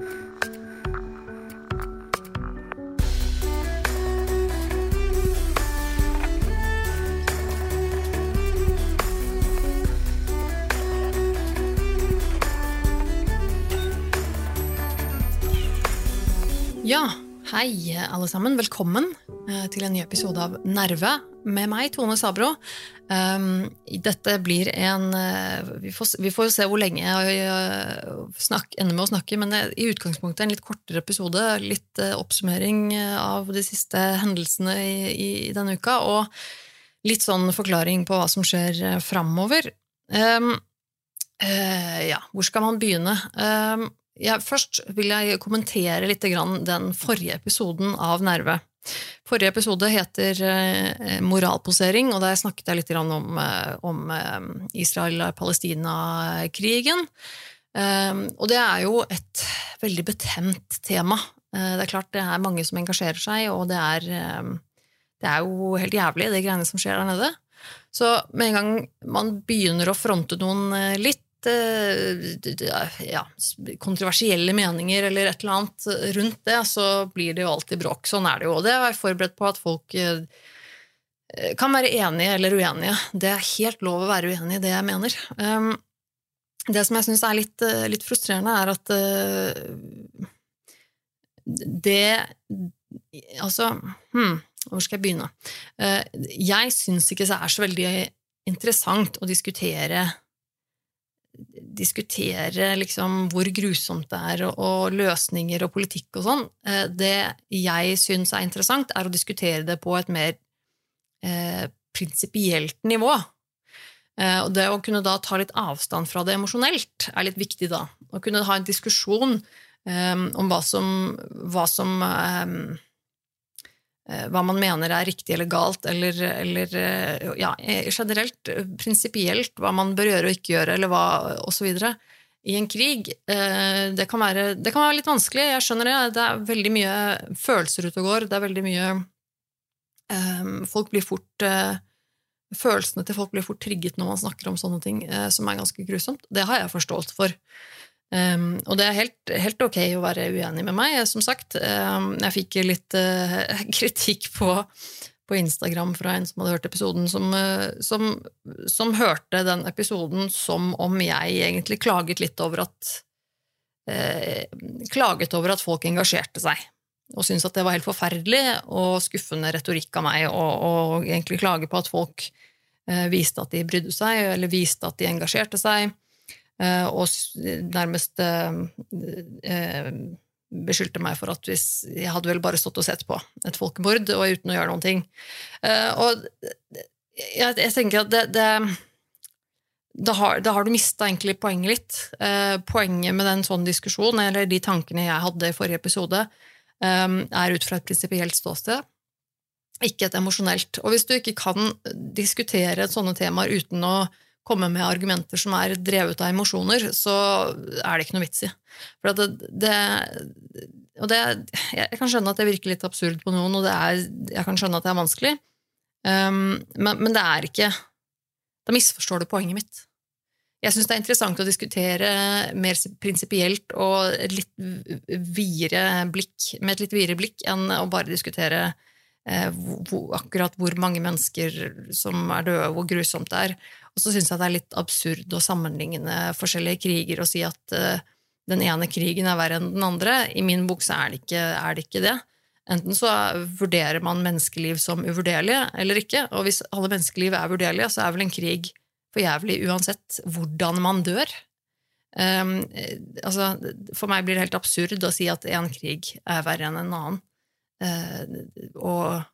うん。Hei alle sammen. Velkommen eh, til en ny episode av Nerve med meg, Tone Sabro. Um, dette blir en uh, vi, får, se hvor lenge jeg snakk, ender med å snakke, men i utgangspunktet en litt kortere episode. Litt oppsummering av de siste hendelsene i, denne uka, og litt sånn forklaring på hva som skjer framover. Um, ja, hvor skal man begynne? Ja, først vil jeg kommentere litt den forrige episoden av Nerve. Forrige episode heter eh, Moralposering, og der snakket jeg litt om, eh, om eh, Israel-Palestina-krigen. Og det er jo et veldig betent tema. Det er klart det er mange som engasjerer seg, og det er, det er jo helt jævlig, det greiene som skjer der nede. Så med en gang man begynner å fronte noen litt, ja, kontroversielle meninger eller et eller annet rundt det, så blir det jo alltid bråk. Sånn er det jo. Og det er jeg forberedt på at folk eh, kan være enige eller uenige. Det er helt lov å være uenig i det jeg mener. Um, det som jeg syns er litt, eh, litt, frustrerende, er at eh, det Altså, hmm, hvor skal jeg begynne? Jeg syns ikke det er så veldig interessant å diskutere diskutere liksom hvor grusomt det er, og løsninger og politikk og sånn. Eh, det jeg syns er interessant, er å diskutere det på et mer eh, prinsipielt nivå. Eh, og det å kunne da ta litt avstand fra det emosjonelt er litt viktig da. Å kunne ha en diskusjon om hva som, hva som hva man mener er riktig eller galt, eller, eller eh, ja, eh, generelt, prinsipielt, hva man bør gjøre og ikke gjøre, eller hva, osv. I en krig. Det kan, være, det kan, være, litt vanskelig, jeg skjønner det. Det er veldig mye følelser ute og går. Det er veldig mye Folk blir fort Følelsene til folk blir fort trigget når man snakker om sånne ting, som er ganske grusomt. Det har jeg forståelse for. Um, og det er helt, helt, ok å være uenig med meg, som sagt. Um, jeg fikk litt uh, kritikk på, på, Instagram fra en som hadde hørt episoden, som, uh, som, som, hørte den episoden som om jeg egentlig klaget litt over at uh, Klaget over at folk engasjerte seg. Og syntes at det var helt forferdelig og skuffende retorikk av meg, å egentlig klage på at folk viste at de brydde seg, eller viste at de engasjerte seg. Eh, og nærmest eh, eh, beskyldte meg for at hvis jeg hadde vel bare stått og sett på et folkemord og uten å gjøre noen ting. Og jeg, jeg tenker at det, det da har, da har, du mista egentlig poenget litt. poenget med den sånn diskusjonen, eller de tankene jeg hadde i forrige episode, er ut fra et prinsipielt ståsted, ikke et emosjonelt. Og hvis du ikke kan diskutere sånne temaer uten å komme med argumenter som er drevet av emosjoner, så er det ikke noe vits i. For det, det, og det, jeg kan skjønne at det virker litt absurd på noen, og det er, jeg kan skjønne at det er vanskelig, um, men, men, det er ikke Da misforstår du poenget mitt. Jeg syns det er interessant å diskutere mer prinsipielt og litt videre blikk, med et litt videre blikk enn å bare diskutere eh, hvor, akkurat hvor mange mennesker som er døde, hvor grusomt det er. Og så syns jeg det er litt absurd å sammenligne forskjellige kriger og si at uh, den ene krigen er verre enn den andre. I min bok så er det ikke, er det, ikke det. Enten så vurderer man menneskeliv som uvurderlige eller ikke, og hvis alle menneskeliv er vurderlige, så er vel en krig for jævlig uansett hvordan man dør. Um, altså, for meg blir det helt absurd å si at én krig er verre enn en annen. Uh, og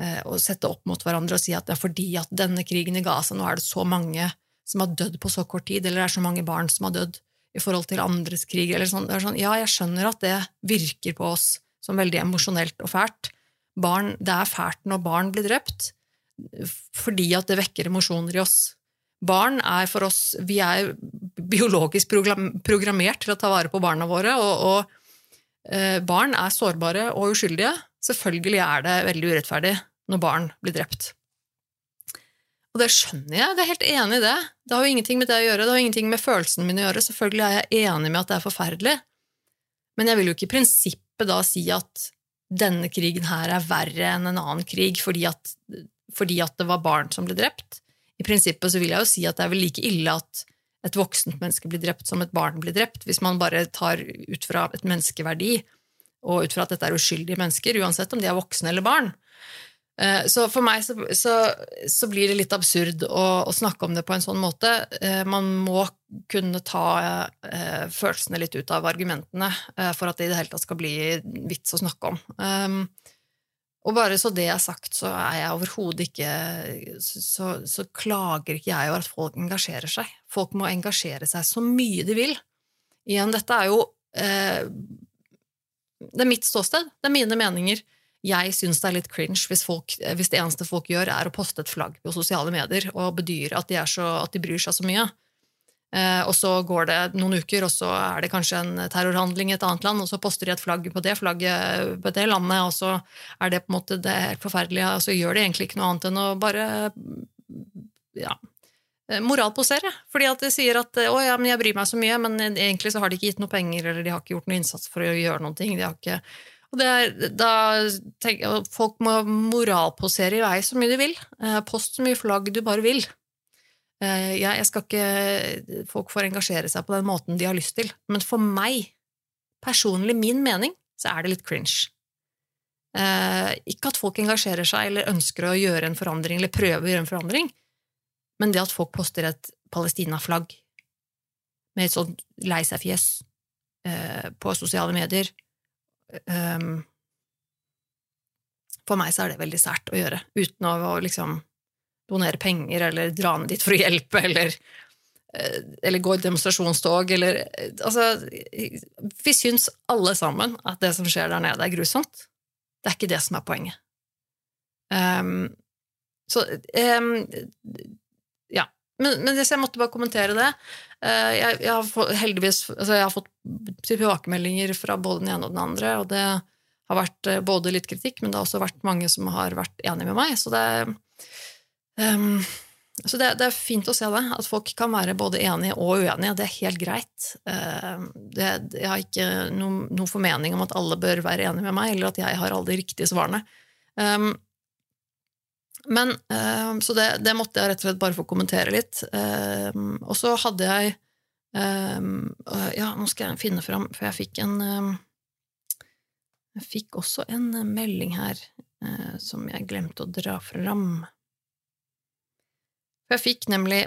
å eh, sette opp mot hverandre og si at det er fordi at denne krigen i Gaza, nå er det så mange som har dødd på så kort tid, eller det er så mange barn som har dødd i forhold til andres krig. eller sånn. sånn ja, jeg skjønner at det virker på oss som veldig emosjonelt og fælt. Barn, det er fælt når barn blir drept, fordi at det vekker emosjoner i oss. Barn er for oss Vi er biologisk programmert til å ta vare på barna våre, og, og eh, barn er sårbare og uskyldige. Selvfølgelig er det veldig urettferdig når barn blir drept. Og det skjønner jeg, det er helt enig i det. Det har jo ingenting med det å gjøre, det har ingenting med følelsene mine å gjøre. Selvfølgelig er jeg enig med at det er forferdelig. Men jeg vil jo ikke i prinsippet da si at denne krigen her er verre enn en annen krig fordi at, fordi at det var barn som ble drept. I prinsippet så vil jeg jo si at det er vel like ille at et voksent menneske blir drept som et barn blir drept, hvis man bare tar ut fra et menneskeverdi og ut fra at dette er uskyldige mennesker, uansett om de er voksne eller barn. Eh, så for meg så, så, så blir det litt absurd å, å, snakke om det på en sånn måte. Eh, man må kunne ta eh, følelsene litt ut av argumentene for at det i det hele tatt skal bli vits å snakke om. Um, og bare så det er sagt, så er jeg overhodet ikke så, så, klager ikke jeg over at folk engasjerer seg. Folk må engasjere seg så mye de vil. Igjen, dette er jo eh, Det er mitt ståsted. Det er mine meninger. Jeg syns det er litt cringe hvis, folk, hvis, det eneste folk gjør, er å poste et flagg på sosiale medier og bedyre at de, så, at de bryr seg så mye. Eh, og så går det noen uker, og så er det kanskje en terrorhandling i et annet land, og så poster de et flagg på det flagget på det landet, og så er det på en måte det helt forferdelige, og så gjør de egentlig ikke noe annet enn å bare ja, moralposere. Fordi at de sier at 'å ja, men jeg bryr meg så mye', men egentlig så har de ikke gitt noe penger, eller de har ikke gjort noe innsats for å gjøre ting. De har ikke og er, da tenker Folk må moralposere i vei så mye de vil. Eh, post så mye flagg du bare vil. Eh, jeg, skal ikke Folk får engasjere seg på den måten de har lyst til. Men for meg, personlig min mening, så er det litt cringe. Eh, ikke at folk engasjerer seg eller ønsker å gjøre en forandring eller prøve å gjøre en forandring, men det at folk poster et Palestina-flagg med et sånt lei seg-fjes på sosiale medier um, For meg så er det veldig sært å gjøre, uten å liksom donere penger eller dra ned dit for å hjelpe, eller, eh, eller gå i demonstrasjonstog, eller Altså, vi syns alle sammen at det som skjer der nede, er grusomt. Det er ikke det som er poenget. Um, så um. Men, men, jeg måtte bare kommentere det. Uh, jeg, jeg, har fått, heldigvis altså jeg har fått tilbakemeldinger fra både den ene og den andre, og det har vært både litt kritikk, men det har også vært mange som har vært enige med meg. Så det, Um, så det, det, er fint å se det, at folk kan være både enige og uenige. Det er helt greit. Uh, det, jeg har ikke noen, noen, formening om at alle bør være enige med meg, eller at jeg har alle de riktige svarene. Um, men, uh, Så det, det, måtte jeg rett og slett bare få kommentere litt. Uh, og så hadde jeg Ja, nå skal jeg finne fram, for jeg fikk en Jeg fikk også en melding her eh, som jeg glemte å dra fram. For jeg fikk nemlig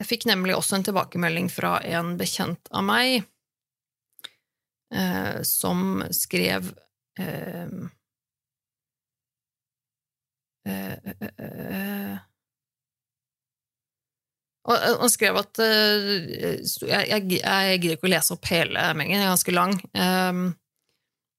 Jeg fikk nemlig også en tilbakemelding fra en bekjent av meg som skrev øh, og han skrev at Jeg, gidder ikke å lese opp hele Mengen, den er ganske lang. Um,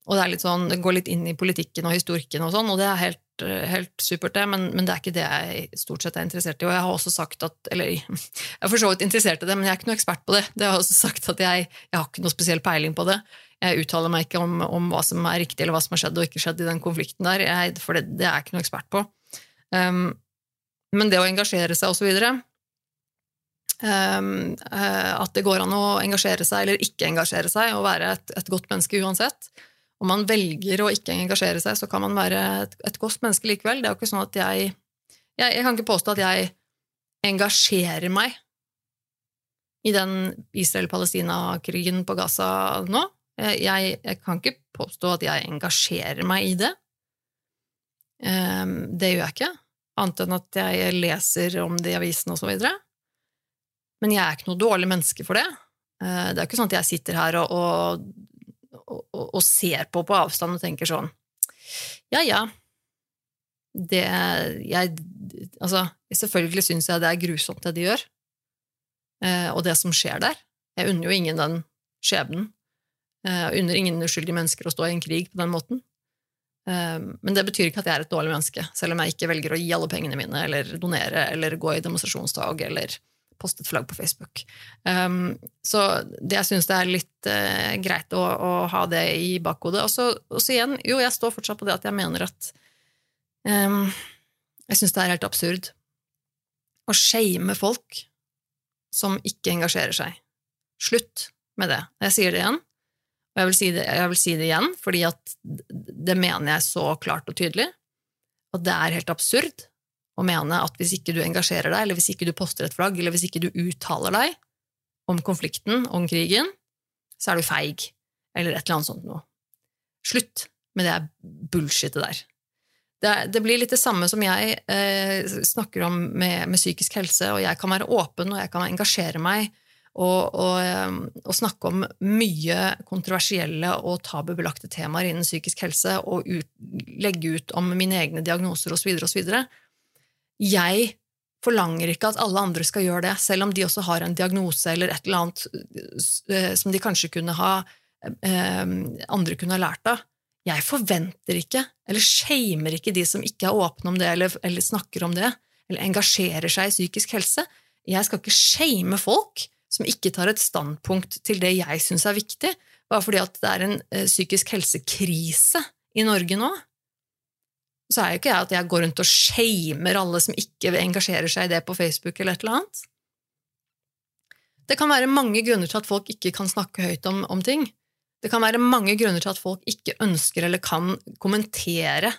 og det, sånn, det går litt inn i politikken og historikken, og sånn, og det er helt Eh, helt supert, det, men, men, det er ikke det jeg stort sett er interessert i. Og jeg har også sagt at Eller jeg er for så vidt interessert i det, men jeg er ikke noe ekspert på det. Det har jeg også sagt at jeg, jeg har ikke noe spesiell peiling på det. Jeg uttaler meg ikke om, om, hva som er riktig, eller hva som har skjedd og ikke skjedd i den konflikten der, jeg, for det, det, er jeg ikke noe ekspert på. Um, men det å engasjere seg, videre um, uh, At det går an å engasjere seg eller ikke engasjere seg og være et, et godt menneske uansett, om man velger å ikke engasjere seg, så kan man være et, et godt menneske likevel. Det er jo ikke sånn at jeg, jeg Jeg kan ikke påstå at jeg engasjerer meg i den Israel-Palestina-krigen på Gaza nå. Jeg, jeg, kan ikke påstå at jeg engasjerer meg i det. Ehm, det gjør jeg ikke, annet enn at jeg leser om det i avisene og så videre. Men jeg er ikke noe dårlig menneske for det. Eh, det er ikke sånn at jeg sitter her og, og og, og, ser på på avstand og tenker sånn Ja, ja. Det jeg Altså, selvfølgelig syns jeg det er grusomt, det de gjør, eh, og det som skjer der. Jeg unner jo ingen den skjebnen. Eh, jeg unner ingen uskyldige mennesker å stå i en krig på den måten. Eh, men det betyr ikke at jeg er et dårlig menneske, selv om jeg ikke velger å gi alle pengene mine, eller donere, eller gå i demonstrasjonstog, eller poste et flagg på Facebook. Um, så det jeg syns det er litt greit å, ha det i bakhodet. Og så igjen, jo, jeg står fortsatt på det at jeg mener at um, Jeg syns det er helt absurd å shame folk som ikke engasjerer seg. Slutt med det. Jeg sier det igjen, og jeg vil si det, jeg vil si det igjen, fordi at det mener jeg så klart og tydelig. At det er helt absurd å mene at hvis ikke du engasjerer deg, eller hvis ikke du poster et flagg, eller hvis ikke du uttaler deg om konflikten, om krigen, så er du feig, eller et eller annet sånt noe. Slutt med det bullshitet der. Det, det, blir litt det samme som jeg eh, snakker om med, med, psykisk helse, og jeg kan være åpen, og jeg kan engasjere meg og, og, og snakke om mye kontroversielle og tabubelagte temaer innen psykisk helse, og ut, legge ut om mine egne diagnoser osv. osv. Jeg forlanger ikke at alle andre skal gjøre det, selv om de også har en diagnose eller et eller annet eh, som de kanskje kunne ha eh, andre kunne ha lært av. Jeg forventer ikke, eller shamer ikke de som ikke er åpne om det, eller, eller snakker om det, eller engasjerer seg i psykisk helse. Jeg skal ikke shame folk som ikke tar et standpunkt til det jeg syns er viktig, bare fordi at det er en uh, psykisk helsekrise i Norge nå. Så er jo ikke jeg at jeg går rundt og shamer alle som ikke engasjerer seg i det på Facebook eller et eller annet. Det kan være mange grunner til at folk ikke kan snakke høyt om, om ting. Det kan være mange grunner til at folk ikke ønsker eller kan kommentere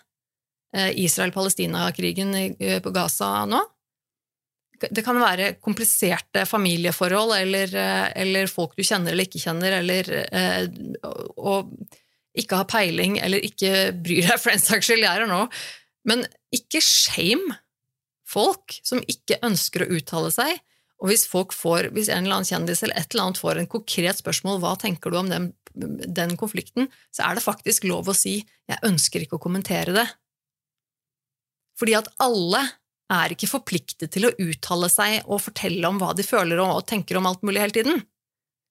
eh, Israel-Palestina-krigen eh, på Gaza nå. Det kan være kompliserte familieforhold eller, eh, eller, folk du kjenner eller ikke kjenner, eller og ikke har peiling eller ikke bryr deg, for den saks skyld, jeg er nå. Men ikke shame folk som ikke ønsker å uttale seg, og hvis får, hvis en eller annen kjendis eller et eller annet får en konkret spørsmål hva tenker du om den, den konflikten, så er det faktisk lov å si 'jeg ønsker ikke å kommentere det'. Fordi at alle er ikke forpliktet til å uttale seg og fortelle om hva de føler og tenker om alt mulig hele tiden.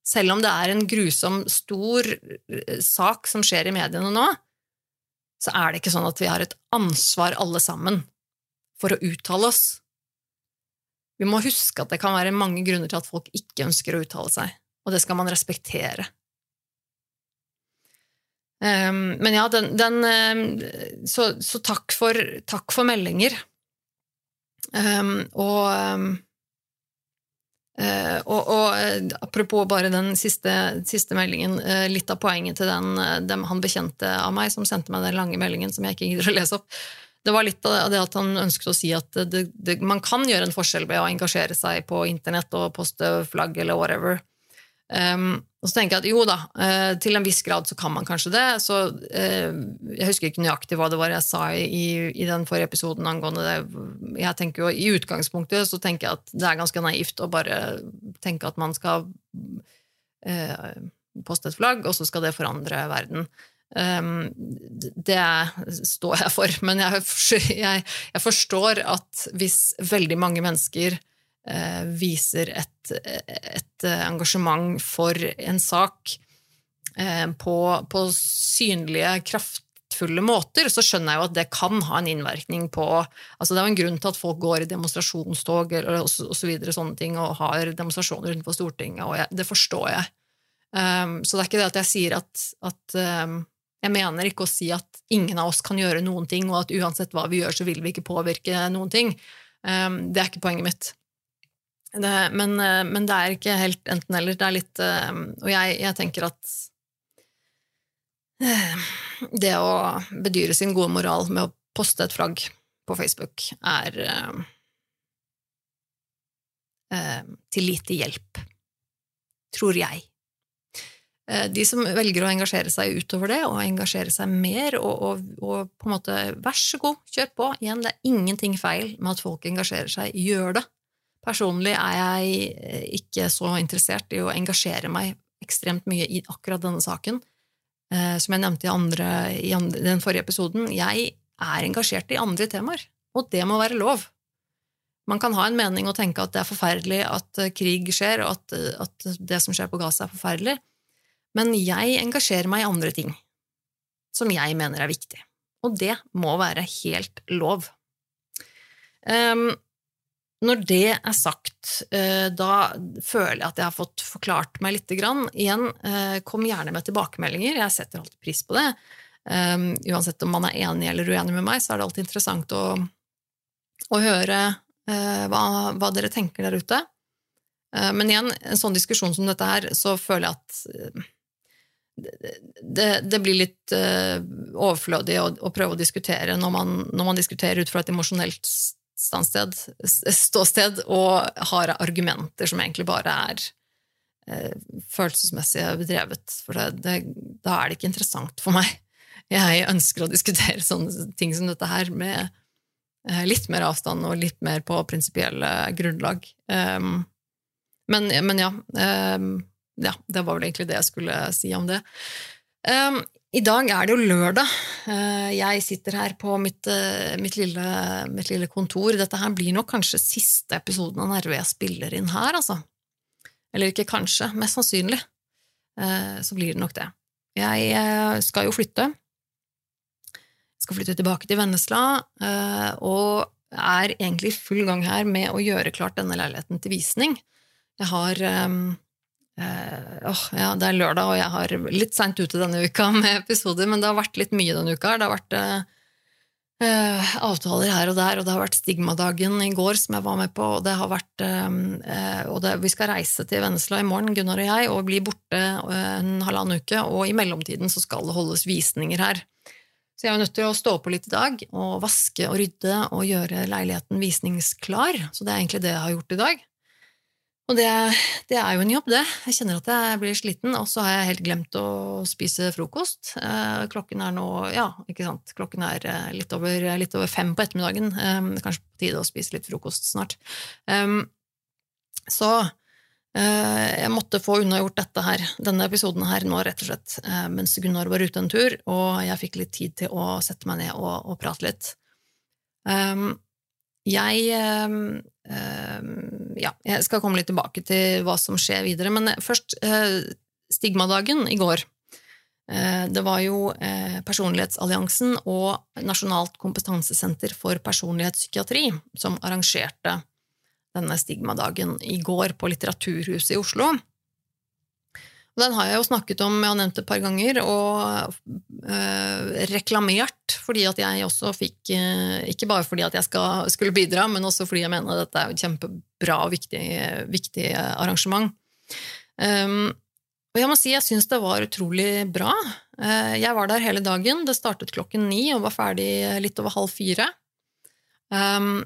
Selv om det er en grusom, stor eh, sak som skjer i mediene nå, så er det ikke sånn at vi har et ansvar alle sammen for å uttale oss. Vi må huske at det kan være mange grunner til at folk ikke ønsker å uttale seg, og det skal man respektere. Um, men ja, den, den um, så, så, takk for, takk for meldinger. Um, og, uh, og, og uh, apropos bare den siste, siste meldingen, uh, litt av poenget til den, dem, han bekjente av meg som sendte meg den lange meldingen som jeg ikke gidder å lese opp, det var litt av det at han ønsket å si at det, det, man kan gjøre en forskjell ved å engasjere seg på internett og poste flagg eller whatever. Um, og så tenker jeg at jo da, uh, til en viss grad så kan man kanskje det. Så uh, jeg husker ikke nøyaktig hva det var jeg sa i, i den forrige episoden angående det. Jeg tenker jo, I utgangspunktet så tenker jeg at det er ganske naivt å bare tenke at man skal eh, poste et flagg, og så skal det forandre verden. Um, det står jeg for, men jeg, jeg, jeg, forstår at hvis veldig mange mennesker viser et, et, engasjement for en sak uh, på, på, synlige, kraftfulle måter, så skjønner jeg jo at det kan ha en innvirkning på altså Det er jo en grunn til at folk går i demonstrasjonstog og, og, og så videre, sånne ting, og har demonstrasjoner utenfor Stortinget, og jeg, det forstår jeg. Um, så det er ikke det at jeg sier at, at um, jeg mener ikke å si at ingen av oss kan gjøre noen ting, og at uansett hva vi gjør, så vil vi ikke påvirke noen ting. Um, det er ikke poenget mitt. Det, men, uh, men, det er ikke helt enten-eller. Det er litt um, Og jeg, jeg, tenker at uh, det å bedyre sin gode moral med å poste et flagg på Facebook er til lite hjelp, tror jeg. Eh, de som velger å engasjere seg utover det, og engasjere seg mer, og, og, og, på en måte vær så god, kjør på. Igjen, det er ingenting feil med at folk engasjerer seg. Gjør det. Personlig er jeg eh, ikke så interessert i å engasjere meg ekstremt mye i akkurat denne saken. Eh, som jeg nevnte i, andre, i den forrige episoden, jeg er engasjert i andre temaer, og det må være lov. Man kan ha en mening og tenke at det er forferdelig at krig skjer, og at, at det som skjer på Gaza, er forferdelig. Men jeg engasjerer meg i andre ting som jeg mener er viktig, og det må være helt lov. Um, når det er sagt, uh, da føler jeg at jeg har fått forklart meg lite grann. Igjen, uh, kom gjerne med tilbakemeldinger, jeg setter alltid pris på det. Um, uansett om man er enig eller uenig med meg, så er det alltid interessant å, å høre uh, hva, hva, dere tenker der ute. Eh, men igjen, en sånn diskusjon som dette her, så føler jeg at eh, det, det blir litt uh, overflødig å, å, prøve å diskutere når man, når man diskuterer ut fra et emosjonelt standsted, ståsted og har argumenter som egentlig bare er eh, følelsesmessig bedrevet. For det, det, da er det ikke interessant for meg. Jeg ønsker å diskutere sånne ting som dette her med eh, litt mer avstand og litt mer på prinsipielle grunnlag. Um, men, men ja, um, ja, det var vel egentlig det jeg skulle si om det. Um, I dag er det jo lørdag. Uh, jeg sitter her på mitt, uh, mitt, lille, mitt, lille, kontor. Dette her blir nok kanskje siste episoden av Nerve jeg spiller inn her, altså. Eller ikke kanskje, mest sannsynlig. Uh, så blir det nok det. Jeg skal jo flytte. Jeg skal flytte tilbake til Vennesla, og er egentlig i full gang her med å gjøre klart denne leiligheten til visning. Jeg har uh, ja, Det er lørdag, og jeg har litt seint ute denne uka med episoder, men det har vært litt mye denne uka. Det har vært uh, uh, avtaler her og der, og det har vært Stigmadagen i går som jeg var med på, og det har vært Og det, vi skal reise til Vennesla i morgen, Gunnar og jeg, og bli borte en halvannen uke, og i mellomtiden så skal det holdes visninger her. Så jeg er nødt til å stå på litt i dag og vaske og rydde og gjøre leiligheten visningsklar. Så det er egentlig det jeg har gjort i dag. Og det, det, er jo en jobb, det. Jeg kjenner at jeg blir sliten, og så har jeg helt glemt å spise frokost. Eh, klokken er nå ja, ikke sant, klokken er eh, litt over, litt over fem på ettermiddagen. Eh, kanskje på tide å spise litt frokost snart. Så jeg måtte få unnagjort dette her, denne episoden her nå, rett og slett, mens Gunnar var ute en tur, og jeg fikk litt tid til å sette meg ned og, og prate litt. Jeg Ehm, ja, jeg skal komme litt tilbake til hva som skjer videre, men først eh, stigmadagen i går. Eh, det var jo eh, Personlighetsalliansen og Nasjonalt kompetansesenter for personlighetspsykiatri som arrangerte denne stigmadagen i går på Litteraturhuset i Oslo. Den har jeg jo snakket om, jeg har nevnt det et par ganger, og øh, reklamert fordi at jeg også fikk øh, Ikke bare fordi at jeg skal, skulle bidra, men også fordi jeg mener at dette er et kjempebra og viktig, viktig arrangement. Um, og jeg må si jeg syns det var utrolig bra. Uh, jeg var der hele dagen. Det startet klokken ni og var ferdig litt over halv fire. Um,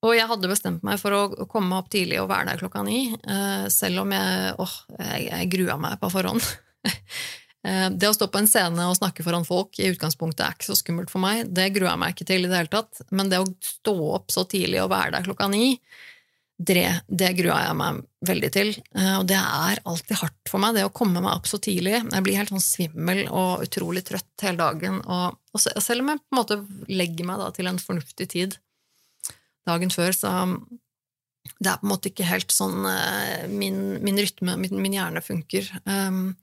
og jeg hadde bestemt meg for å komme opp tidlig og være der klokka ni, eh, selv om jeg, åh, jeg, jeg grua meg på forhånd. Eh, det å stå på en scene og snakke foran folk i utgangspunktet er ikke så skummelt for meg. Det gruer jeg meg ikke til i det hele tatt. Men det å stå opp så tidlig og være der klokka ni, det, det gruer jeg meg veldig til. Eh, og det er alltid hardt for meg, det å komme meg opp så tidlig. Jeg blir helt sånn svimmel og utrolig trøtt hele dagen. Og, og selv om jeg på en måte legger meg da til en fornuftig tid, dagen før, så det er på en måte ikke helt sånn eh, min, min rytme, min, min, hjerne funker. Um,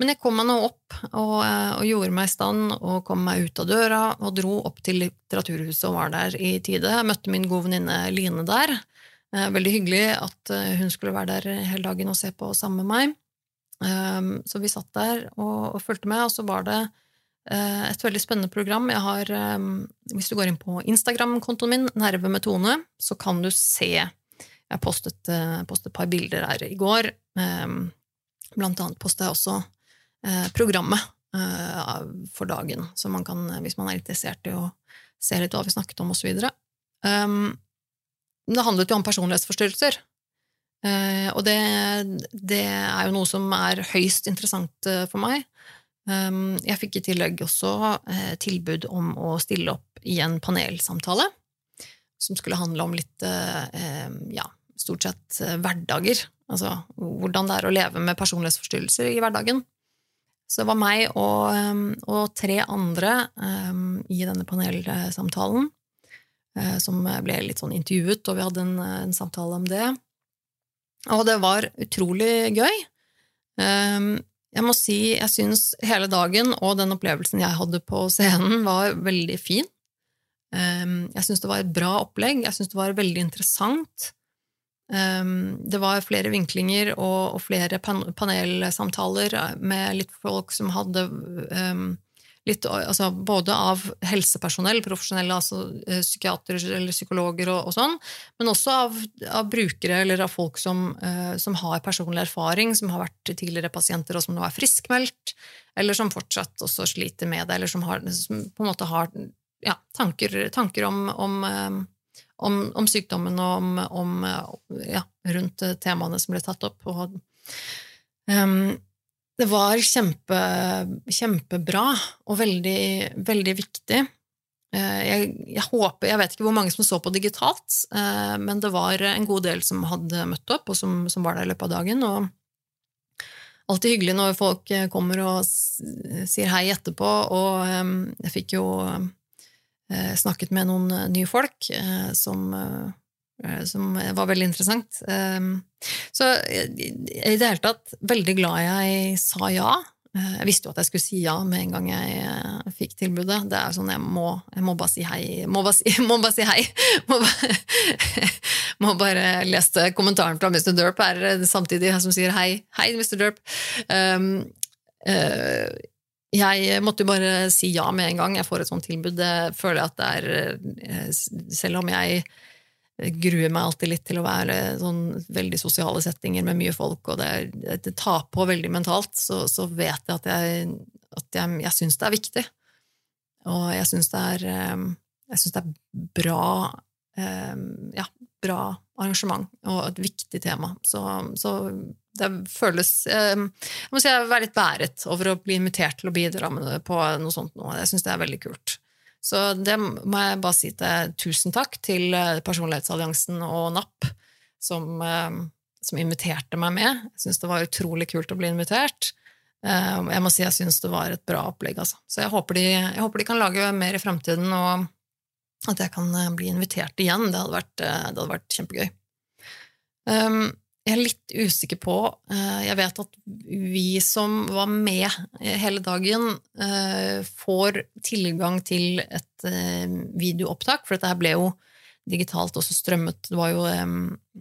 men jeg kom meg nå opp og, eh, og, gjorde meg i stand og kom meg ut av døra og dro opp til Litteraturhuset og var der i tide. Jeg møtte min gode venninne Line der. Eh, veldig hyggelig at hun skulle være der hele dagen og se på sammen med meg. Um, så vi satt der og, og fulgte med, og så var det et veldig spennende program. Jeg har, eh, hvis du går inn på Instagram-kontoen min, Nerve med Tone, så kan du se Jeg postet, eh, postet et par bilder her i går. Blant annet postet jeg også programmet for dagen, så man kan, hvis man er interessert i å se litt hva vi snakket om, osv. Det handlet jo om personlighetsforstyrrelser. Og det, det er jo noe som er høyst interessant for meg. Ehm, jeg fikk i tillegg også eh, tilbud om å stille opp i en panelsamtale som skulle handle om litt, eh, ja, stort sett eh, hverdager. Altså hvordan det er å leve med personlighetsforstyrrelser i hverdagen. Så det var meg og, ehm, og tre andre i denne panelsamtalen som ble litt sånn intervjuet, og vi hadde en, en samtale om det. Og det var utrolig gøy. Jeg må si jeg syns hele dagen og den opplevelsen jeg hadde på scenen, var veldig fin. Ehm, jeg syns det var et bra opplegg, jeg syns det var veldig interessant. Ehm, det var flere vinklinger og flere panelsamtaler med litt folk som hadde ehm, litt, altså både av helsepersonell, profesjonelle, altså eh, psykiatere eller psykologer og, og sånn, men også av, av, brukere eller av folk som, uh, som, har personlig erfaring, som har vært tidligere pasienter og som nå er friskmeldt, eller som fortsatt også sliter med det, eller som, har, som på en måte har ja, tanker, tanker om, om, uh, om, om, sykdommen og om, ja, rundt temaene som ble tatt opp. Og, um, det var kjempe, kjempebra og veldig, veldig viktig. Eh, jeg, jeg, håper, jeg vet ikke hvor mange som så på digitalt, eh, men det var en god del som hadde møtt opp, og som, som var der i løpet av dagen. Og alltid hyggelig når folk kommer og sier hei etterpå, og eh, jeg fikk jo snakket med noen nye folk som Eh, som var veldig interessant. Ehm, så i det hele tatt veldig glad jeg sa ja. Eh, jeg visste jo at jeg skulle si ja med en gang jeg eh, fikk tilbudet. Det er sånn, Jeg må, jeg må bare si hei. Må bare si, må bare si hei! Må bare, må bare lese kommentaren fra Mr. Derp her samtidig, som sier hei. Hei, Mr. Derp. Um, uh, jeg måtte jo bare si ja med en gang jeg får et sånt tilbud. Det føler jeg at det er Selv om jeg gruer meg alltid litt til å være sånn veldig sosiale settinger med mye folk, og det, det tar på veldig mentalt, så, så vet jeg at jeg, at jeg, jeg syns det er viktig. Og jeg syns det er eh, jeg synes det er bra eh, ja, bra arrangement og et viktig tema. Så, så det føles eh, Jeg må si jeg er litt bæret over å bli invitert til å bidra på noe sånt nå. Jeg syns det er veldig kult. Så det må jeg bare si til tusen takk til eh, Personlighetsalliansen og NAP, som, eh, som inviterte meg med. Jeg syns det var utrolig kult å bli invitert. Eh, jeg må si jeg syns det var et bra opplegg, altså. Så jeg håper, de, jeg håper de kan lage mer i fremtiden, og at jeg kan bli invitert igjen. Det hadde vært, det hadde vært kjempegøy. Um, jeg er litt usikker på eh, Jeg vet at vi som var med hele dagen, eh, får tilgang til et eh, videoopptak, for dette ble jo digitalt også strømmet. Det var jo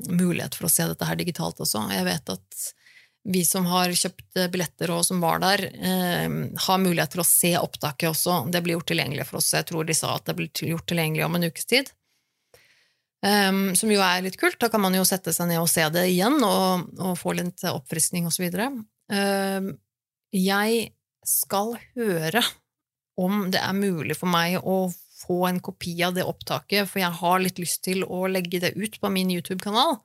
mulighet for å se dette her digitalt også. Jeg vet at vi som har kjøpt billetter og som var der, har mulighet til å se opptaket også. Det blir gjort tilgjengelig for oss. Jeg tror de sa at det blir gjort tilgjengelig om en ukes tid. Um, som jo er litt kult. Da kan man jo sette seg ned og se det igjen og, og få litt oppfriskning osv. Um, ehm, jeg skal høre om det er mulig for meg å få en kopi av det opptaket, for jeg har litt lyst til å legge det ut på min YouTube-kanal.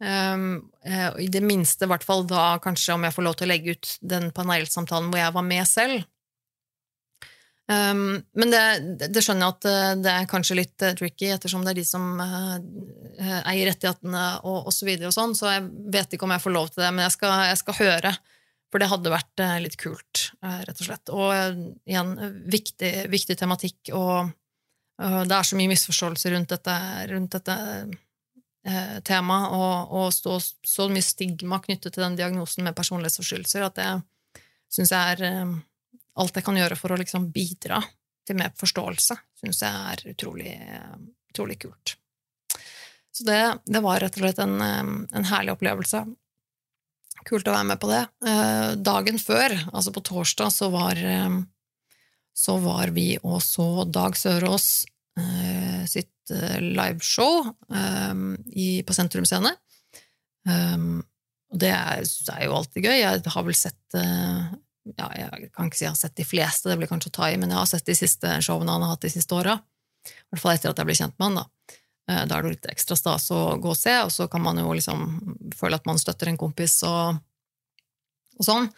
Um, I det minste, i hvert fall da kanskje om jeg får lov til å legge ut den panelsamtalen hvor jeg var med selv. Um, men det, det, skjønner jeg at eh, det er kanskje litt uh, tricky, ettersom det er de som uh, eier rettighetene og osv. Så, videre og sånn, så jeg vet ikke om jeg får lov til det, men jeg skal, jeg skal høre. For det hadde vært uh, litt kult, rett og slett. Og igjen, viktig, viktig tematikk, og det er så mye misforståelser rundt dette, rundt dette temaet, og, og så, så mye stigma knyttet til den diagnosen med personlighetsforstyrrelser, at det syns jeg er alt jeg kan gjøre for å liksom bidra til mer forståelse, syns jeg er utrolig, utrolig kult. Så det, det, var rett og slett en, en, herlig opplevelse. Kult å være med på det. Eh, dagen før, altså på torsdag, så var, så var vi og så Dag Sørås eh, sitt eh, liveshow på Sentrum Scene. Det er, er, jo alltid gøy. Jeg har vel sett ja, jeg kan ikke si jeg har sett de fleste, det blir kanskje å ta i, men jeg har sett de siste showene han har hatt de siste åra. I hvert fall etter at jeg ble kjent med han. Da eh, Da er det litt ekstra stas å gå og se, og så kan man jo liksom føle at man støtter en kompis og, og sånn.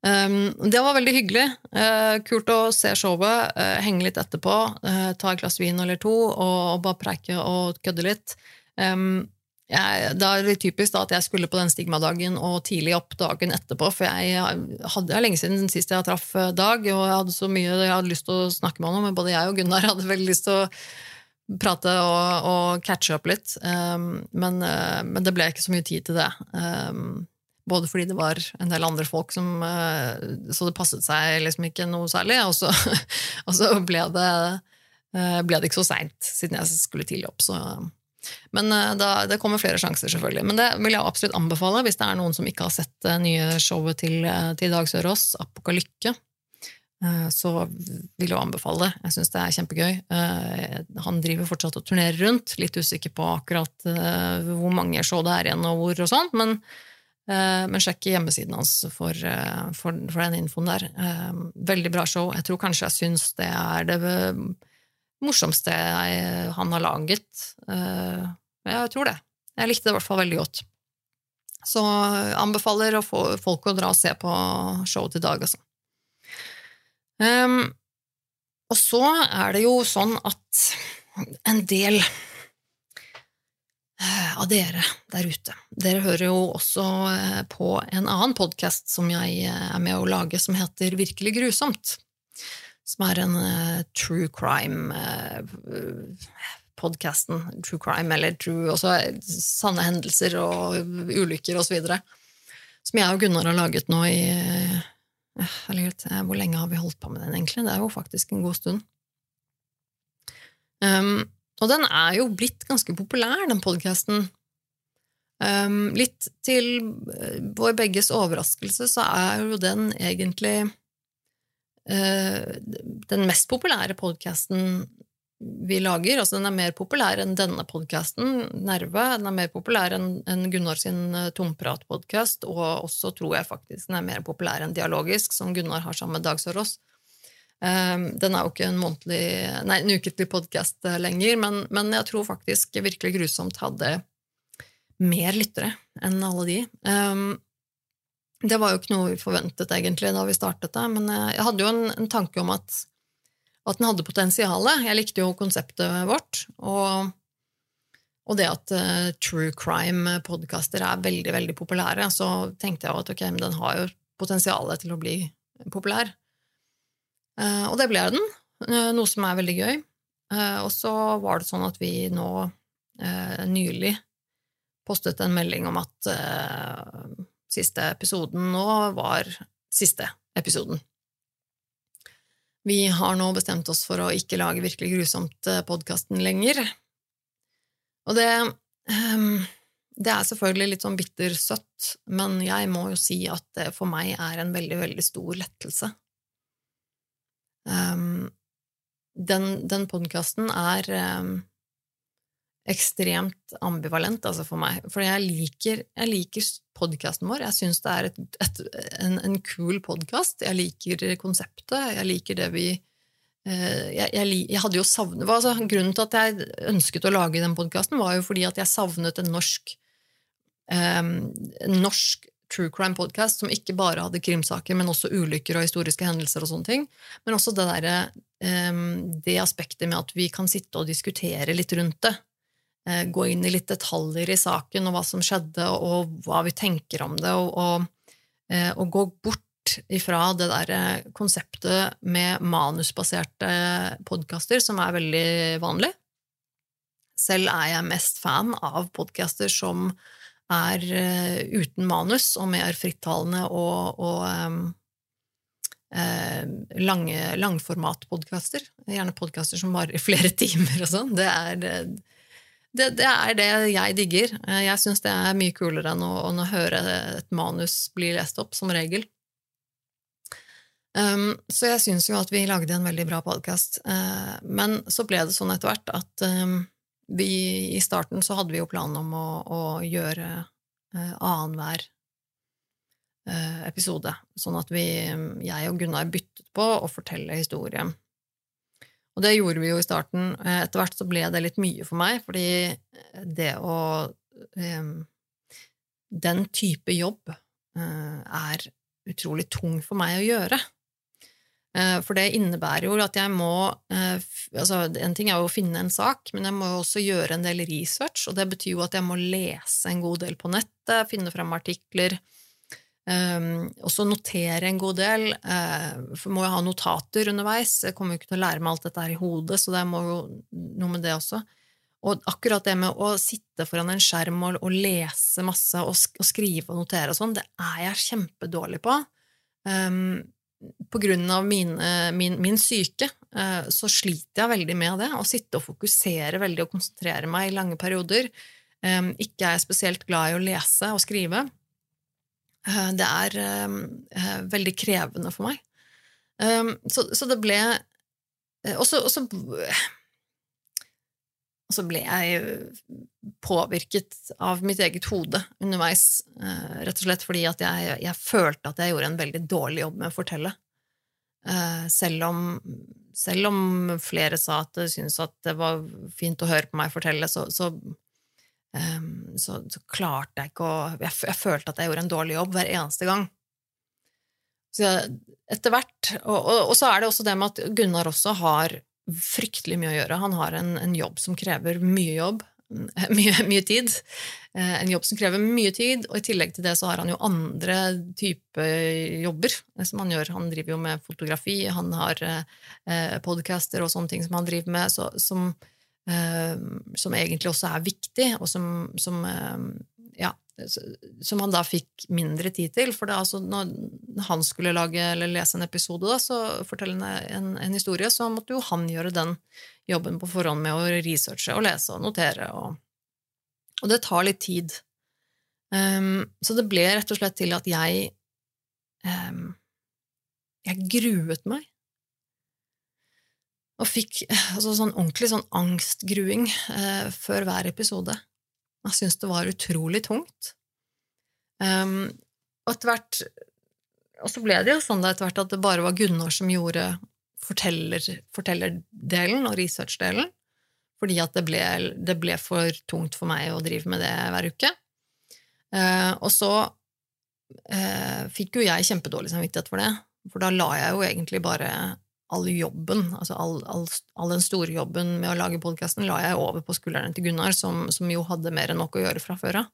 Um, det var veldig hyggelig. Uh, kult å se showet, uh, henge litt etterpå, uh, ta et glass vin eller to og, og bare preike og kødde litt. Um, jeg, da er det typisk da, at jeg skulle på den stigmadagen og tidlig opp dagen etterpå, for jeg hadde lenge siden sist jeg traff eh, Dag, og jeg hadde så mye jeg hadde lyst til å snakke med ham om, men både jeg og Gunnar hadde veldig lyst til å prate og, og catche opp litt. Um, men, uh, men, det ble ikke så mye tid til det. Um, både fordi det var en del andre folk som uh, Så det passet seg liksom ikke noe særlig, og så, og så ble, det, uh, ble det ikke så seint, siden jeg skulle tidlig opp. så men uh, da, det kommer flere sjanser, selvfølgelig. Men det vil jeg absolutt anbefale hvis det er noen som ikke har sett det nye showet til, uh, til Dag Sørås, Apokalykke. eh, så vil jeg anbefale det. Jeg syns det er kjempegøy. Eh, han driver fortsatt og turnerer rundt. Litt usikker på akkurat hvor mange show det er igjen, og hvor og sånt, men, men sjekk hjemmesiden hans for, for, for, den infoen der. Veldig bra show. Jeg tror kanskje jeg syns det er det morsomste han har laget. Jeg tror det. Jeg likte det i hvert fall veldig godt. Så anbefaler å få folk å dra og se på showet til Dag, altså. Um, og så er det jo sånn at en del eh, av dere der ute Dere hører jo også eh, på en annen podkast som jeg eh, er med å lage, som heter Virkelig grusomt. Som er en uh, true crime podkasten True Crime, eller True, også sanne hendelser og ulykker og så videre, som jeg og Gunnar har laget nå i eh, Hvor lenge har vi holdt på med den, egentlig? Det er jo faktisk en god stund. Um, og den er jo blitt ganske populær, den podkasten. Um, litt til eh, vår begges overraskelse så er jo den egentlig uh, den mest populære podkasten vi lager. Altså, den er mer populær enn denne podkasten, Nerve. Den er mer populær enn Gunnar sin eh, Tomprat-podkast, og også tror jeg faktisk den er mer populær enn Dialogisk, som Gunnar har sammen med Dag Sørås. Ehm, den er jo ikke en månedlig, nei, en ukentlig podkast eh, lenger, men, men, jeg tror faktisk Virkelig grusomt hadde mer lyttere enn alle de. Det var jo ikke noe vi forventet egentlig da vi startet det, men eh, jeg hadde jo en, en tanke om at at den hadde potensial. Jeg likte jo konseptet vårt. Og, og det at uh, true crime-podkaster er veldig veldig populære, så tenkte jeg at ok, men den har jo potensial til å bli populær. Uh, og det ble den, uh, noe som er veldig gøy. og så var det sånn at vi nå nylig postet en melding om at siste episoden nå var siste episoden. Vi har nå bestemt oss for å ikke lage Virkelig grusomt-podkasten eh, lenger. Og det um, Det er selvfølgelig litt sånn bittersøtt, men jeg må jo si at det for meg er en veldig, veldig stor lettelse. Um, den den podkasten er um, ekstremt ambivalent altså for meg. For jeg liker, jeg liker podkasten vår. Jeg syns det er et, et, en, en kul podkast. Jeg liker konseptet. Jeg liker det vi eh, jeg, jeg, jeg, hadde jo savnet, altså, Grunnen til at jeg ønsket å lage den podkasten, var jo fordi at jeg savnet en norsk, um, en norsk true crime-podkast som ikke bare hadde krimsaker, men også ulykker og historiske hendelser og sånne ting. Men også det, der, um, det aspektet med at vi kan sitte og diskutere litt rundt det. Eh, gå inn i litt detaljer i saken og hva som skjedde, og hva vi tenker om det, og, og, eh, og gå bort ifra det der eh, konseptet med manusbaserte podkaster, som er veldig vanlig. Selv er jeg mest fan av podkaster som er uten manus og mer frittalende og, og um, lange, langformatpodkaster. Gjerne podkaster som varer flere timer og sånn. Det er det, det, er det jeg digger. Eh, jeg syns det er mye kulere enn å, enn å, høre et manus bli lest opp, som regel. Um, så jeg syns jo at vi lagde en veldig bra podkast. Uh, men så ble det sånn etter hvert at um, vi i starten så hadde vi jo planen om å, å gjøre uh, annenhver uh, episode, sånn at vi, jeg og Gunnar byttet på å fortelle historien. Og det gjorde vi jo i starten. Eh, etter hvert så ble det litt mye for meg, fordi eh, det å um, Den type jobb er utrolig tung for meg å gjøre. For det innebærer jo at jeg må altså En ting er jo å finne en sak, men jeg må jo også gjøre en del research, og det betyr jo at jeg må lese en god del på nettet, finne frem artikler, Um, også notere en god del. Uh, for må jo ha notater underveis. Jeg kommer jo ikke til å lære meg alt dette her i hodet, så det må jo noe med det også. Og akkurat det med å sitte foran en skjerm og, og lese masse og, sk og, skrive og notere og sånn, det er jeg kjempedårlig på. Um, på grunn av mine, min, min syke uh, så sliter jeg veldig med det. Å sitte og fokusere veldig og konsentrere meg i lange perioder. Um, ikke er jeg spesielt glad i å lese og skrive. Eh, det er eh, veldig krevende for meg. Um, så, så, det ble Og så og så ble jeg påvirket av mitt eget hode underveis, eh, rett og slett fordi at jeg, jeg, følte at jeg gjorde en veldig dårlig jobb med å fortelle. Eh, selv om, selv om flere sa at de syntes at det var fint å høre på meg fortelle, så, så, ehm, så, så klarte jeg ikke å jeg, jeg, følte at jeg gjorde en dårlig jobb hver eneste gang. Så etter hvert og, og, og, så er det også det med at Gunnar også har fryktelig mye å gjøre. Han har en, en jobb som krever mye jobb, mye, mye, tid. Eh, en jobb som krever mye tid, og i tillegg til det så har han jo andre type jobber som han gjør. Han driver jo med fotografi, han har eh, podcaster og sånne ting som han driver med, så, som, eh, som, egentlig også er viktig, og som, som eh, ja, som han da fikk mindre tid til. For det, altså, når han skulle lage eller lese en episode, da, så fortelle en, en, historie, så måtte jo han gjøre den jobben på forhånd med å researche og lese og notere. Og, og det tar litt tid. Um, så det ble rett og slett til at jeg um, Jeg gruet meg. Og fikk altså, sånn ordentlig sånn angstgruing eh, før hver episode. Jeg syntes det var utrolig tungt. Um, og etter hvert Og så ble det jo sånn etter hvert at det bare var Gunnar som gjorde forteller, fortellerdelen og researchdelen, fordi at det ble, det ble, for tungt for meg å drive med det hver uke. Uh, og så uh, fikk jo jeg kjempedårlig samvittighet for det, for da la jeg jo egentlig bare all jobben, altså all, all, all den store jobben med å lage podkasten, la jeg over på skuldrene til Gunnar, som, som, jo hadde mer enn nok å gjøre fra før av.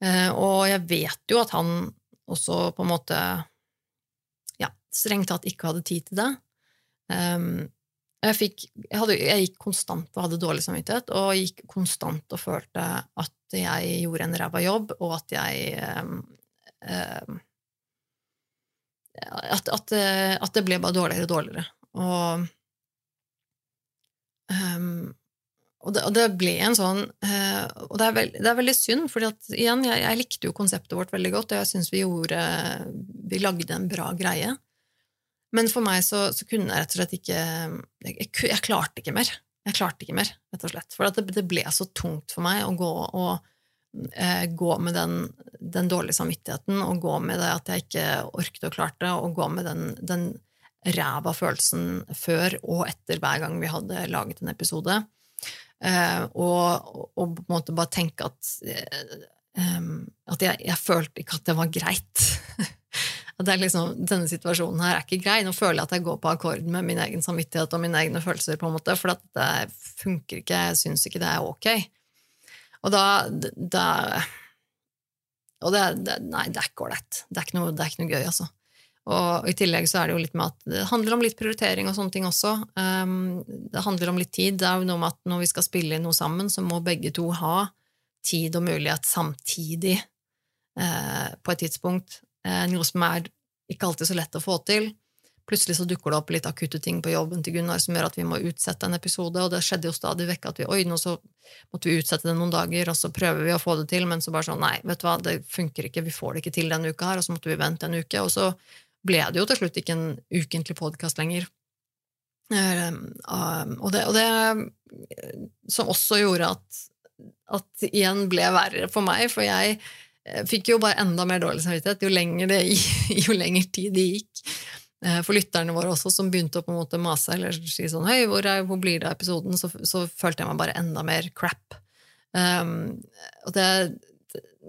Eh, og jeg vet jo at han også på en måte ja, strengt tatt ikke hadde tid til det. Um, jeg, fikk, jeg, hadde, jeg, gikk konstant og hadde dårlig samvittighet, og gikk konstant og følte at jeg gjorde en ræva jobb, og at jeg um, um, at, at, eh, at, det ble bare dårligere og dårligere. Og, um, og, det, og det, ble en sånn uh, Og det er, veld, det er, veldig synd, for igjen, jeg, jeg, likte jo konseptet vårt veldig godt, og jeg syns vi gjorde Vi lagde en bra greie. Men for meg så, så kunne jeg rett og slett ikke jeg, jeg, klarte ikke mer. Jeg klarte ikke mer, rett og slett. For det, det, ble så tungt for meg å gå og gå med den, den, dårlige samvittigheten og gå med det at jeg ikke orket og klarte, og gå med den, den ræva følelsen før og etter hver gang vi hadde laget en episode. Eh, og, og, på en måte bare tenke at, eh, at jeg, jeg, følte ikke at det var greit. liksom, Denne situasjonen her er ikke grei. Nå føler jeg at jeg går på akkord med min egen samvittighet og mine egne følelser, på en måte, for det funker ikke. Jeg syns ikke det er ok. Og da, da Og det, det, Nei, det er ikke ålreit. Det, det, er ikke noe gøy, altså. Og i tillegg så er det jo litt med at det handler om litt prioritering og sånne ting også. Um, det handler om litt tid. Det er jo noe med at når vi skal spille inn noe sammen, så må begge to ha tid og mulighet samtidig uh, på et tidspunkt. Uh, noe som er ikke alltid så lett å få til. Plutselig så dukker det opp litt akutte ting på jobben til Gunnar som gjør at vi må utsette en episode, og det skjedde jo stadig vekk at vi oi, nå så måtte vi utsette det noen dager, og så prøver vi å få det til, men så bare sånn nei, vet du hva, det funker ikke, vi får det ikke til denne uka her, og så måtte vi vente en uke, og så ble det jo til slutt ikke en ukentlig podkast lenger. Ehm, og det, og det som også gjorde at, at igjen ble verre for meg, for jeg eh, fikk jo bare enda mer dårlig samvittighet jo lenger, det, jo lenger tid det gikk. Eh, for lytterne våre også, som begynte å på en måte mase eller si sånn Hei, hvor, er, hvor blir det av episoden? Så, så, følte jeg meg bare enda mer crap. Um, og det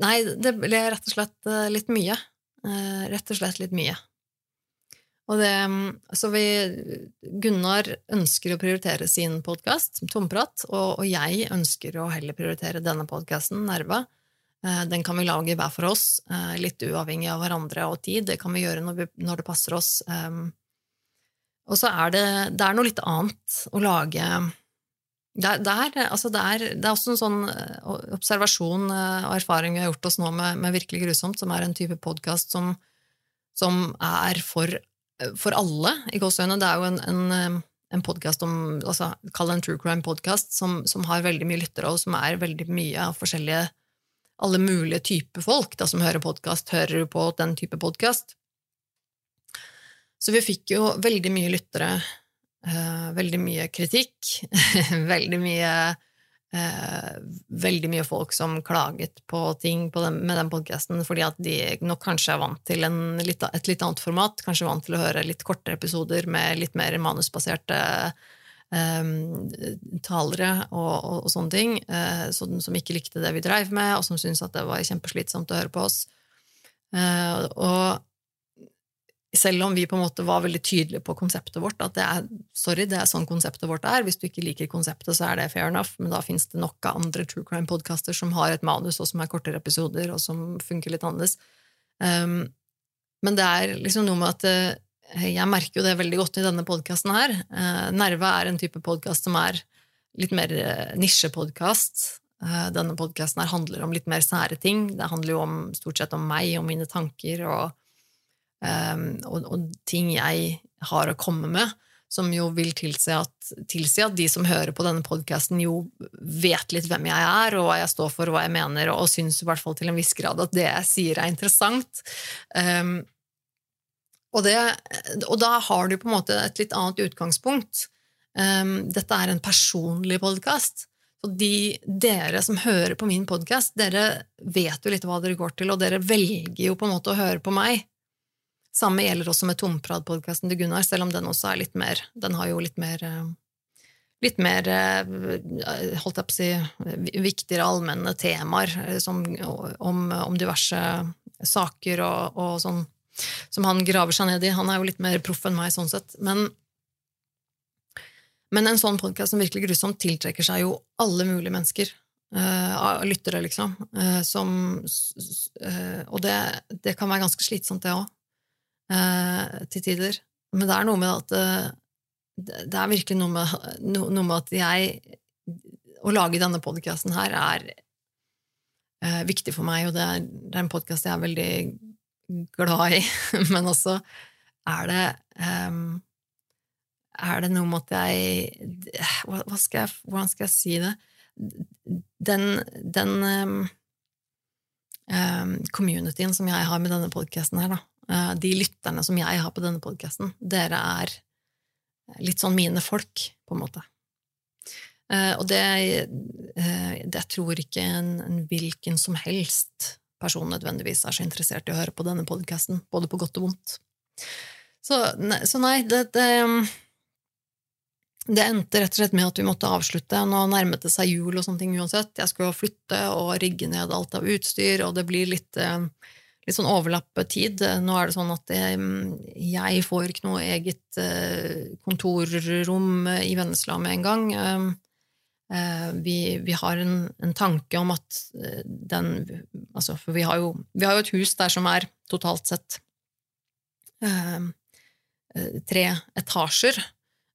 Nei, det ble rett og slett eh, litt mye. Uh, rett og slett litt mye. Og det, så vi Gunnar ønsker å prioritere sin podkast, Tomprat, og, og, jeg ønsker å heller prioritere denne podkasten, Nerva. Eh, den kan vi lage hver for oss, eh, litt uavhengig av hverandre og tid. Det kan vi gjøre når, det passer oss. Ehm, og så er det, det er noe litt annet å lage det er, altså det, er, det er, også en sånn eh, observasjon og erfaring vi har gjort oss nå med, med Virkelig grusomt, som er en type podkast som, som, er for, for alle, i gåseøynene. Det er jo en, en, en podkast om altså, Kall det en true crime-podkast som, som, har veldig mye lyttere, og som er veldig mye av forskjellige alle mulige typer folk da, som hører podkast, hører på den type podkast. Så vi fikk jo veldig mye lyttere, eh, veldig mye kritikk, veldig mye eh, Veldig mye folk som klaget på ting på den, med den podkasten fordi at de nok kanskje er vant til en, litt, et litt annet format, kanskje vant til å høre litt kortere episoder med litt mer manusbaserte eh, talere og, og, og, sånne ting, eh, som, som ikke likte det vi dreiv med, og som syntes at det var kjempeslitsomt å høre på oss. Eh, og selv om vi på en måte var veldig tydelige på konseptet vårt, at det er sorry, det er sånn konseptet vårt er, hvis du ikke liker konseptet, så er det fair enough, men da fins det nok av andre true crime-podkaster som har et manus, og som er kortere episoder, og som funker litt annerledes. Um, men det er liksom noe med at jeg merker jo det veldig godt i denne podkasten her. Uh, Nerve er en type podkast som er litt mer uh, nisjepodkast. Denne podkasten handler om litt mer sære ting. Det handler jo om, stort sett om meg og mine tanker og um, og, og, ting jeg har å komme med, som jo vil tilsi at, tilsi at de som hører på denne podkasten, jo vet litt hvem jeg er, og hva jeg står for, og hva jeg mener, og, og syns i hvert fall til en viss grad at det jeg sier, er interessant. Um, og, det, og, da har du på en måte et litt annet utgangspunkt. Um, dette er en personlig podkast. Så de, dere som hører på min podkast, dere vet jo litt hva dere går til, og dere velger jo på en måte å høre på meg. Samme gjelder også med Tomprat-podkasten til Gunnar, selv om den også er litt mer Den har jo litt mer eh, Litt mer, eh, holdt jeg på å si, viktigere allmenne temaer eh, som, om, om, diverse saker og, og, sånn, som han graver seg ned i. Han er jo litt mer proff enn meg sånn sett. Men, men en sånn podkast som virkelig grusomt tiltrekker seg jo alle mulige mennesker. Uh, lyttere, liksom. Uh, som, uh, og det, det, kan være ganske slitsomt, det òg til tider. Men det er noe med at eh, Det er virkelig noe med, no, noe med at jeg Å lage denne podkasten her er viktig for meg, og det er, det er en podkast jeg er veldig glad i, men også er det um, er det noe med at jeg hva, skal jeg Hvordan skal jeg si det? Den, den um, um, communityen som jeg har med denne podkasten her, da, uh, de lytterne som jeg har på denne podkasten, dere er litt sånn mine folk, på en måte. Uh, og det, uh, det tror ikke en, en, hvilken som helst person nødvendigvis er så interessert i å høre på denne podkasten, både på godt og vondt. Så, så nei, det, det, det, endte rett og slett med at vi måtte avslutte. Nå nærmet det seg jul og sånne ting uansett. Jeg skulle flytte og rigge ned alt av utstyr, og det blir litt litt sånn overlappetid. Nå er det sånn at jeg får ikke noe eget eh, kontorrom i Vennesla med en gang. Eh, vi, vi har en, en, tanke om at eh, den Altså, for vi har, jo, vi har jo et hus der som er totalt sett eh, tre etasjer.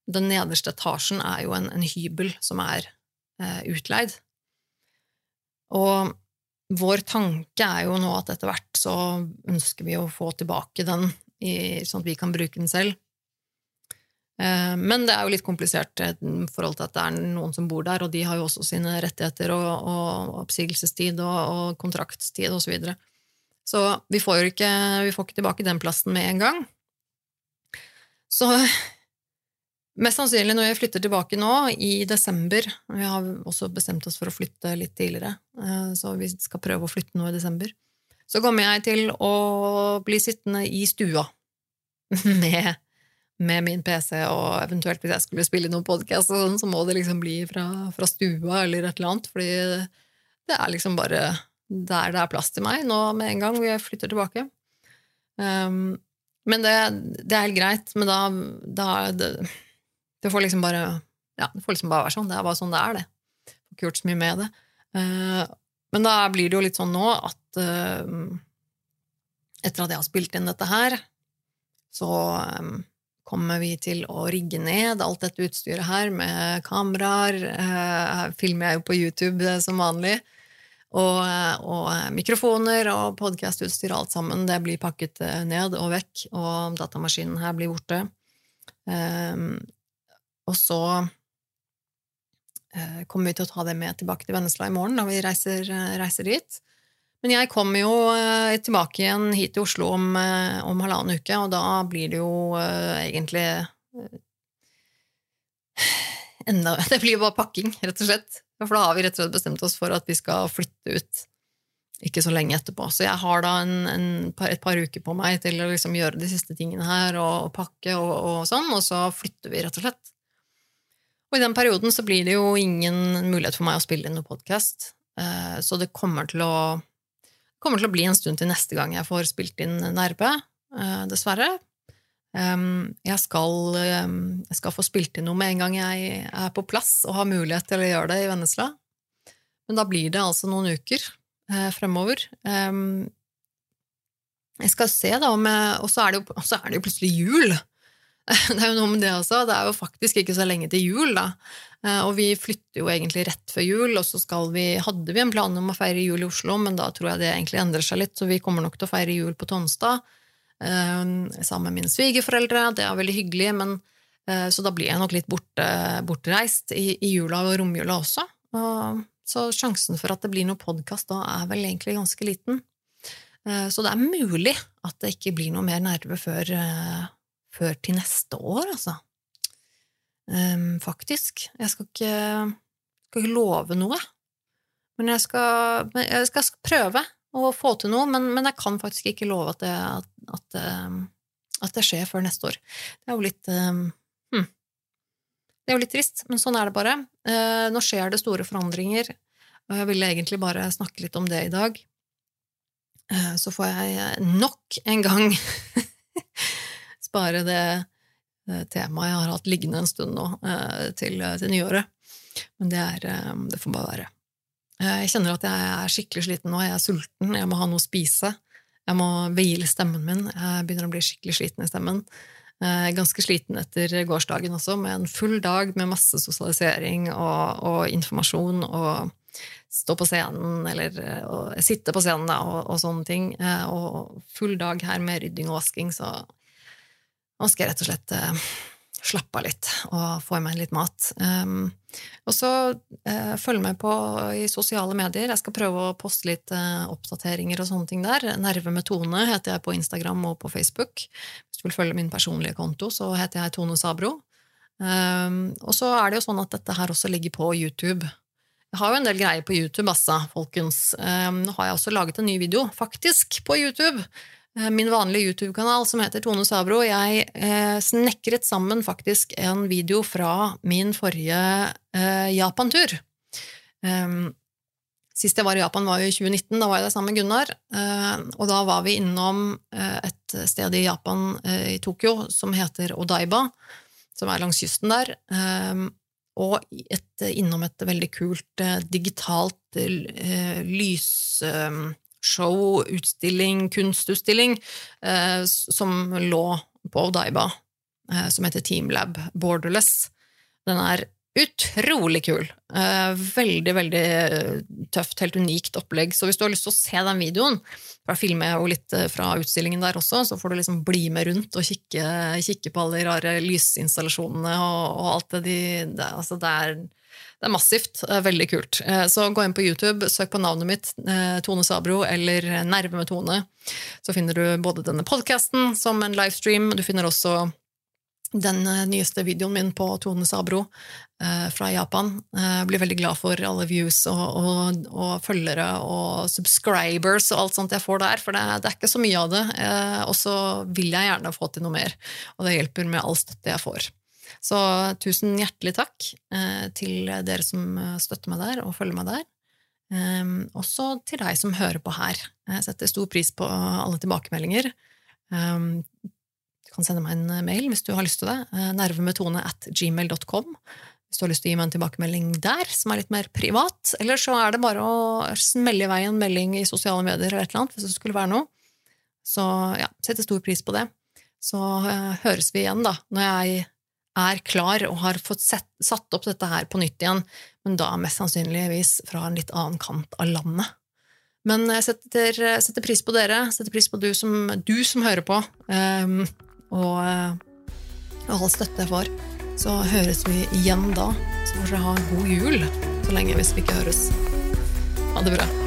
Den nederste etasjen er jo en, en hybel som er utleid. Og vår tanke er jo nå at etter hvert så ønsker vi å få tilbake den, i, sånn at vi kan bruke den selv. Eh, men det er jo litt komplisert i forhold til at det er noen som bor der, og de har jo også sine rettigheter og, og oppsigelsestid og, og kontraktstid osv. Så, videre. så vi får jo ikke, vi får ikke tilbake den plassen med en gang. Så Mest sannsynlig når jeg flytter tilbake nå, i desember Vi har også bestemt oss for å flytte litt tidligere, eh, så vi skal prøve å flytte nå i desember. Så kommer jeg til å bli sittende i stua med, med min PC, og eventuelt hvis jeg skulle spille noen podkast, sånn, så må det liksom bli fra, fra, stua eller et eller annet, fordi det er liksom bare der det er plass til meg nå med en gang vi flytter tilbake. Um, men det, det, er helt greit, men da, da det, det får liksom bare ja, det får liksom bare være sånn. Det er bare sånn det er, det. Får ikke gjort så mye med det. Uh, men da blir det jo litt sånn nå at uh, etter at jeg har spilt inn dette her, så um, kommer vi til å rigge ned alt dette utstyret her med kameraer. Uh, her filmer jeg jo på YouTube som vanlig. Og, og mikrofoner og podkastutstyr og alt sammen. Det blir pakket ned og vekk, og datamaskinen her blir borte. Og så eh, kommer vi til å ta det med tilbake til Vennesla i morgen når vi reiser, eh, reiser dit. Men jeg kommer jo eh, tilbake igjen hit til Oslo om, eh, om halvannen uke, og da blir det jo eh, egentlig enda Det blir jo bare pakking, rett og slett. For da har vi rett og slett bestemt oss for at vi skal flytte ut ikke så lenge etterpå. Så jeg har da en, en par, et par uker på meg til å liksom gjøre de siste tingene her, og, og pakke og, og, sånn, og så flytter vi, rett og slett. Og i den perioden så blir det jo ingen mulighet for meg å spille inn noen podkast, så det kommer til, å, kommer til å bli en stund til neste gang jeg får spilt inn Nerve, eh, dessverre. Jeg, skal, jeg skal få spilt inn noe med en gang jeg er på plass og har mulighet til å gjøre det i Vennesla. Men da blir det altså noen uker eh, fremover. Jeg skal se, da, jeg, Og så er, er, det jo plutselig jul! Det er jo noe med det også. Det er jo faktisk ikke så lenge til jul, da. Eh, og vi flytter jo egentlig rett før jul, og så vi, hadde vi en plan om å feire jul i Oslo, men da tror jeg det egentlig endrer seg litt, så vi kommer nok til å feire jul på Tonstad eh, sammen med mine svigerforeldre. Det er veldig hyggelig, men, eh, så da blir jeg nok litt borte, bortreist i, i jula og romjula også. Og så sjansen for at det blir noe podkast da, er vel egentlig ganske liten. Så det er mulig at det ikke blir noe mer nerve før, før til neste år, altså. Um, faktisk. Jeg skal ikke, skal ikke, love noe. Men jeg skal, jeg skal, prøve å få til noe, men, men, jeg kan faktisk ikke love at det, at, at, at det, skjer før neste år. Det er jo litt um, det er jo litt trist, men sånn er det bare. Uh, nå skjer det store forandringer, og jeg ville egentlig bare snakke litt om det i dag. Uh, så får jeg nok en gang spare det eh, temaet jeg har hatt liggende en stund nå, til, til nyåret. Men det, er, det får bare være. Jeg kjenner at jeg er skikkelig sliten nå, jeg er sulten, jeg må ha noe å spise. Jeg må hvile stemmen min, jeg begynner å bli skikkelig sliten i stemmen. Eh, ganske sliten etter gårsdagen også, med en full dag med masse sosialisering og, og informasjon og stå på scenen, eller sitte på scenen og, og, sånne ting. Eh, og full dag her med rydding og vasking, så nå skal jeg rett og slett eh, slappe av litt og få i meg litt mat. Um, og så uh, følg med på i sosiale medier. Jeg skal prøve å poste litt uh, oppdateringer og sånne ting der. Nerve med Tone heter jeg på Instagram og på Facebook. Hvis du vil følge min personlige konto, så heter jeg Tone Sabro. Um, og så er det jo sånn at dette her også ligger på YouTube. Jeg har jo en del greier på YouTube, altså, folkens. Um, nå har jeg også laget en ny video, faktisk, på YouTube min vanlige YouTube-kanal som heter Tone Sabro. Jeg eh, snekret sammen faktisk en video fra min forrige eh, Japan-tur. Um, sist jeg var i Japan, var jo i 2019. Da var jeg der sammen med Gunnar. Uh, og da var vi innom uh, et sted i Japan, uh, i Tokyo, som heter Odaiba, som er langs kysten der. Um, og et, innom et veldig kult digitalt lys show, utstilling, kunstutstilling eh, som lå på Odaiba, eh, som heter Teamlab Borderless. Den er utrolig kul. Eh, veldig, veldig tøft, helt unikt opplegg. Så hvis du har lyst til å se den videoen, for da filmer jo litt fra utstillingen der også, så får du liksom bli med rundt og kikke, kikke på alle de rare lysinstallasjonene og, og alt det de det, altså det er det er massivt. Veldig kult. Eh, så gå inn på YouTube, søk på navnet mitt, eh, Tone Sabro, eller Nerve med Tone. Så finner du både denne podkasten som en livestream, du finner også den eh, nyeste videoen min på Tone Sabro fra Japan. Jeg blir veldig glad for alle views og, og, og, følgere og subscribers og alt sånt jeg får der, for det, det er ikke så mye av det. Og så vil jeg gjerne få til noe mer, og det hjelper med all støtte jeg får. Så tusen hjertelig takk eh, til dere som eh, støtter meg der og følger meg der. Um, også til deg som hører på her. Jeg setter stor pris på alle tilbakemeldinger. Um, du kan sende meg en mail hvis du har lyst til det. Nervemetone at gmail.com hvis du har lyst til å gi meg en tilbakemelding der, som er litt mer privat. Eller så er det bare å smelle i vei en melding i sosiale medier eller et eller annet, hvis det skulle være noe. Så ja, setter stor pris på det. Så høres vi igjen, da, når jeg er klar og har fått sett, satt opp dette her på nytt igjen, men da mest sannsynligvis fra en litt annen kant av landet. Men jeg setter, setter pris på dere, setter pris på du som, du som hører på, um, og, og all støtte jeg får. Så høres vi igjen da. Så får dere ha god jul så lenge hvis vi ikke høres. Ha det bra.